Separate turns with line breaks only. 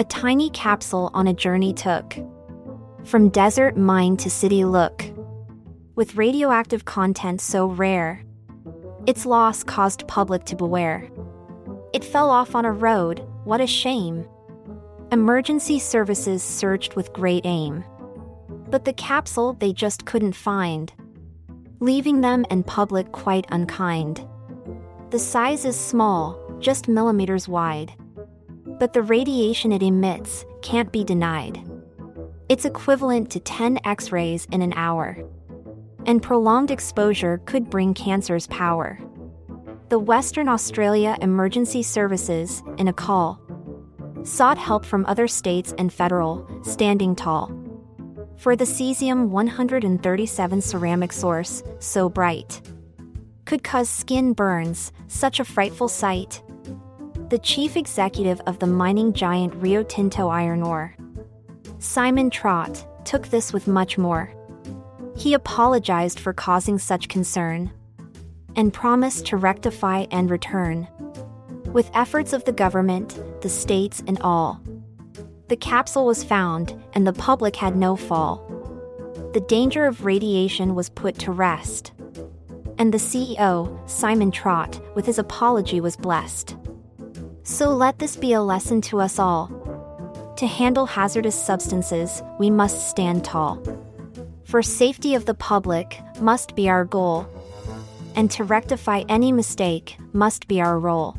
a tiny capsule on a journey took. From desert mine to city look. With radioactive content so rare, its loss caused public to beware. It fell off on a road, what a shame. Emergency services searched with great aim. But the capsule they just couldn't find, leaving them and public quite unkind. The size is small, just millimeters wide. But the radiation it emits can't be denied. It's equivalent to 10 X rays in an hour. And prolonged exposure could bring cancer's power. The Western Australia Emergency Services, in a call, sought help from other states and federal, standing tall. For the cesium 137 ceramic source, so bright, could cause skin burns, such a frightful sight. The chief executive of the mining giant Rio Tinto Iron Ore, Simon Trott, took this with much more. He apologized for causing such concern and promised to rectify and return. With efforts of the government, the states, and all, the capsule was found and the public had no fall. The danger of radiation was put to rest. And the CEO, Simon Trott, with his apology was blessed. So let this be a lesson to us all. To handle hazardous substances, we must stand tall. For safety of the public must be our goal and to rectify any mistake must be our role.